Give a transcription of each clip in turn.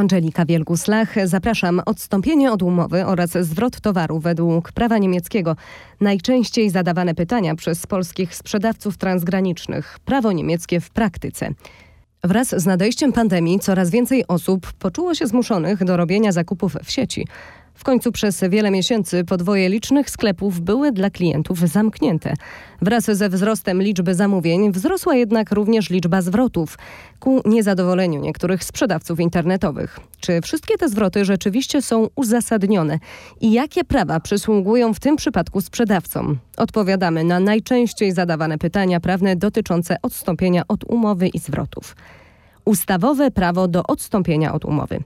Angelika Wielguslach. Zapraszam. Odstąpienie od umowy oraz zwrot towaru według prawa niemieckiego. Najczęściej zadawane pytania przez polskich sprzedawców transgranicznych. Prawo niemieckie w praktyce. Wraz z nadejściem pandemii coraz więcej osób poczuło się zmuszonych do robienia zakupów w sieci. W końcu przez wiele miesięcy podwoje licznych sklepów były dla klientów zamknięte. Wraz ze wzrostem liczby zamówień wzrosła jednak również liczba zwrotów ku niezadowoleniu niektórych sprzedawców internetowych. Czy wszystkie te zwroty rzeczywiście są uzasadnione i jakie prawa przysługują w tym przypadku sprzedawcom? Odpowiadamy na najczęściej zadawane pytania prawne dotyczące odstąpienia od umowy i zwrotów. Ustawowe prawo do odstąpienia od umowy.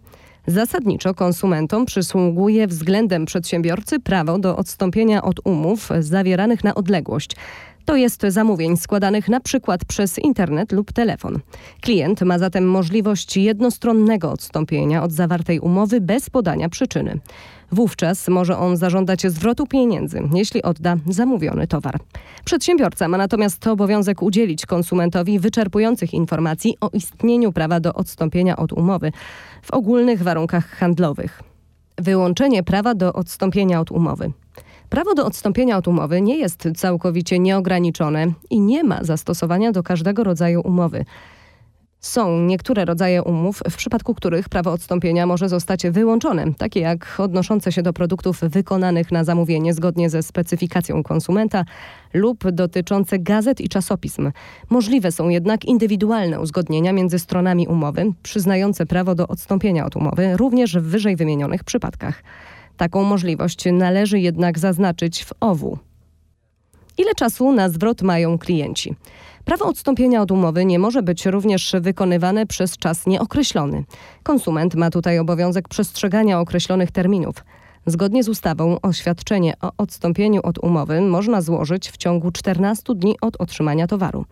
Zasadniczo konsumentom przysługuje względem przedsiębiorcy prawo do odstąpienia od umów zawieranych na odległość. To jest zamówień składanych na przykład przez internet lub telefon. Klient ma zatem możliwość jednostronnego odstąpienia od zawartej umowy bez podania przyczyny. Wówczas może on zażądać zwrotu pieniędzy, jeśli odda zamówiony towar. Przedsiębiorca ma natomiast obowiązek udzielić konsumentowi wyczerpujących informacji o istnieniu prawa do odstąpienia od umowy w ogólnych warunkach handlowych. Wyłączenie prawa do odstąpienia od umowy. Prawo do odstąpienia od umowy nie jest całkowicie nieograniczone i nie ma zastosowania do każdego rodzaju umowy. Są niektóre rodzaje umów, w przypadku których prawo odstąpienia może zostać wyłączone, takie jak odnoszące się do produktów wykonanych na zamówienie zgodnie ze specyfikacją konsumenta lub dotyczące gazet i czasopism. Możliwe są jednak indywidualne uzgodnienia między stronami umowy, przyznające prawo do odstąpienia od umowy również w wyżej wymienionych przypadkach. Taką możliwość należy jednak zaznaczyć w OWU. Ile czasu na zwrot mają klienci? Prawo odstąpienia od umowy nie może być również wykonywane przez czas nieokreślony. Konsument ma tutaj obowiązek przestrzegania określonych terminów. Zgodnie z ustawą oświadczenie o odstąpieniu od umowy można złożyć w ciągu 14 dni od otrzymania towaru.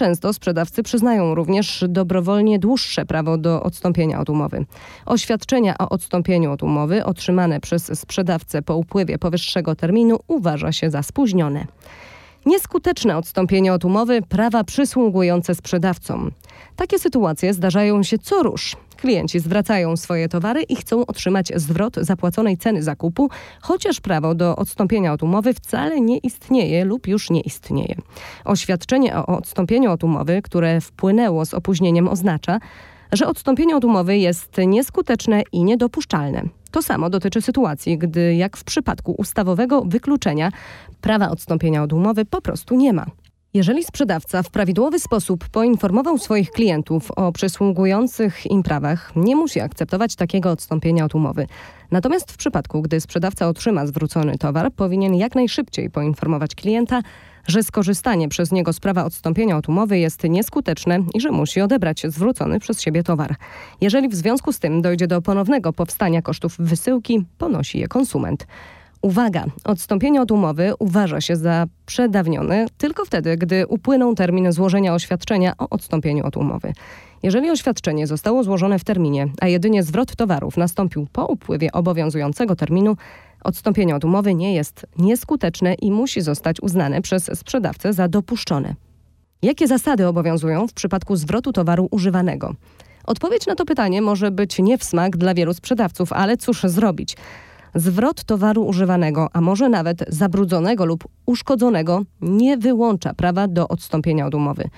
Często sprzedawcy przyznają również dobrowolnie dłuższe prawo do odstąpienia od umowy. Oświadczenia o odstąpieniu od umowy otrzymane przez sprzedawcę po upływie powyższego terminu uważa się za spóźnione. Nieskuteczne odstąpienie od umowy prawa przysługujące sprzedawcom. Takie sytuacje zdarzają się co rusz. Klienci zwracają swoje towary i chcą otrzymać zwrot zapłaconej ceny zakupu, chociaż prawo do odstąpienia od umowy wcale nie istnieje lub już nie istnieje. Oświadczenie o odstąpieniu od umowy, które wpłynęło z opóźnieniem, oznacza, że odstąpienie od umowy jest nieskuteczne i niedopuszczalne. To samo dotyczy sytuacji, gdy jak w przypadku ustawowego wykluczenia prawa odstąpienia od umowy po prostu nie ma. Jeżeli sprzedawca w prawidłowy sposób poinformował swoich klientów o przysługujących im prawach, nie musi akceptować takiego odstąpienia od umowy. Natomiast w przypadku, gdy sprzedawca otrzyma zwrócony towar, powinien jak najszybciej poinformować klienta, że skorzystanie przez niego z prawa odstąpienia od umowy jest nieskuteczne i że musi odebrać zwrócony przez siebie towar. Jeżeli w związku z tym dojdzie do ponownego powstania kosztów wysyłki, ponosi je konsument. Uwaga, odstąpienie od umowy uważa się za przedawnione tylko wtedy, gdy upłynął termin złożenia oświadczenia o odstąpieniu od umowy. Jeżeli oświadczenie zostało złożone w terminie, a jedynie zwrot towarów nastąpił po upływie obowiązującego terminu, odstąpienie od umowy nie jest nieskuteczne i musi zostać uznane przez sprzedawcę za dopuszczone. Jakie zasady obowiązują w przypadku zwrotu towaru używanego? Odpowiedź na to pytanie może być nie w smak dla wielu sprzedawców, ale cóż zrobić? Zwrot towaru używanego, a może nawet zabrudzonego lub uszkodzonego, nie wyłącza prawa do odstąpienia od umowy.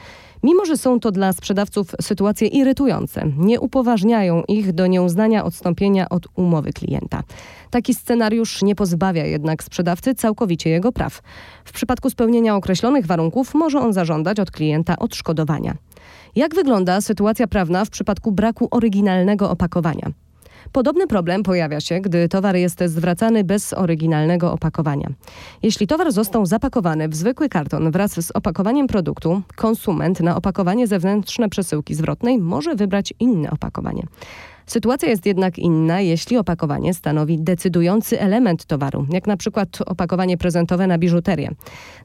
Mimo, że są to dla sprzedawców sytuacje irytujące, nie upoważniają ich do nieuznania odstąpienia od umowy klienta. Taki scenariusz nie pozbawia jednak sprzedawcy całkowicie jego praw. W przypadku spełnienia określonych warunków może on zażądać od klienta odszkodowania. Jak wygląda sytuacja prawna w przypadku braku oryginalnego opakowania? Podobny problem pojawia się, gdy towar jest zwracany bez oryginalnego opakowania. Jeśli towar został zapakowany w zwykły karton wraz z opakowaniem produktu, konsument na opakowanie zewnętrzne przesyłki zwrotnej może wybrać inne opakowanie. Sytuacja jest jednak inna, jeśli opakowanie stanowi decydujący element towaru, jak na przykład opakowanie prezentowe na biżuterię.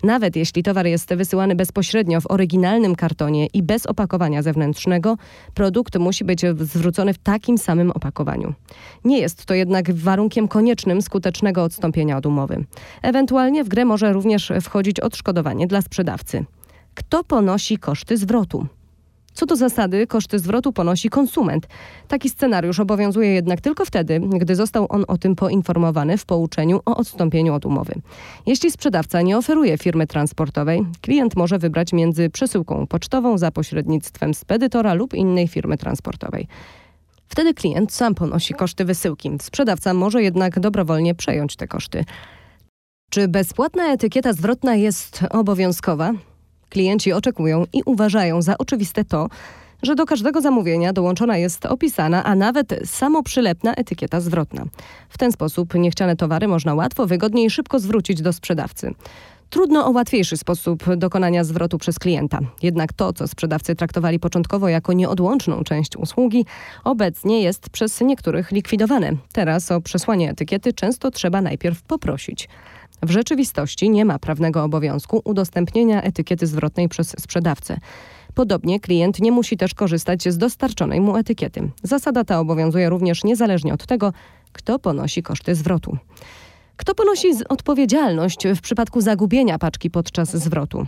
Nawet jeśli towar jest wysyłany bezpośrednio w oryginalnym kartonie i bez opakowania zewnętrznego, produkt musi być zwrócony w takim samym opakowaniu. Nie jest to jednak warunkiem koniecznym skutecznego odstąpienia od umowy. Ewentualnie w grę może również wchodzić odszkodowanie dla sprzedawcy. Kto ponosi koszty zwrotu? Co do zasady, koszty zwrotu ponosi konsument. Taki scenariusz obowiązuje jednak tylko wtedy, gdy został on o tym poinformowany w pouczeniu o odstąpieniu od umowy. Jeśli sprzedawca nie oferuje firmy transportowej, klient może wybrać między przesyłką pocztową za pośrednictwem spedytora lub innej firmy transportowej. Wtedy klient sam ponosi koszty wysyłki. Sprzedawca może jednak dobrowolnie przejąć te koszty. Czy bezpłatna etykieta zwrotna jest obowiązkowa? Klienci oczekują i uważają za oczywiste to, że do każdego zamówienia dołączona jest opisana, a nawet samoprzylepna etykieta zwrotna. W ten sposób niechciane towary można łatwo, wygodnie i szybko zwrócić do sprzedawcy. Trudno o łatwiejszy sposób dokonania zwrotu przez klienta. Jednak to, co sprzedawcy traktowali początkowo jako nieodłączną część usługi, obecnie jest przez niektórych likwidowane. Teraz o przesłanie etykiety często trzeba najpierw poprosić. W rzeczywistości nie ma prawnego obowiązku udostępnienia etykiety zwrotnej przez sprzedawcę. Podobnie klient nie musi też korzystać z dostarczonej mu etykiety. Zasada ta obowiązuje również niezależnie od tego, kto ponosi koszty zwrotu. Kto ponosi odpowiedzialność w przypadku zagubienia paczki podczas zwrotu?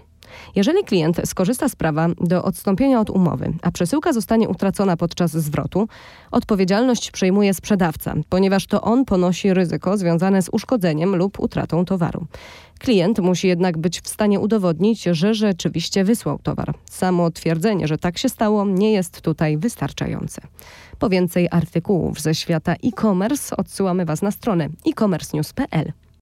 Jeżeli klient skorzysta z prawa do odstąpienia od umowy, a przesyłka zostanie utracona podczas zwrotu, odpowiedzialność przejmuje sprzedawca, ponieważ to on ponosi ryzyko związane z uszkodzeniem lub utratą towaru. Klient musi jednak być w stanie udowodnić, że rzeczywiście wysłał towar. Samo twierdzenie, że tak się stało, nie jest tutaj wystarczające. Po więcej artykułów ze świata e-commerce odsyłamy Was na stronę e-commercenews.pl.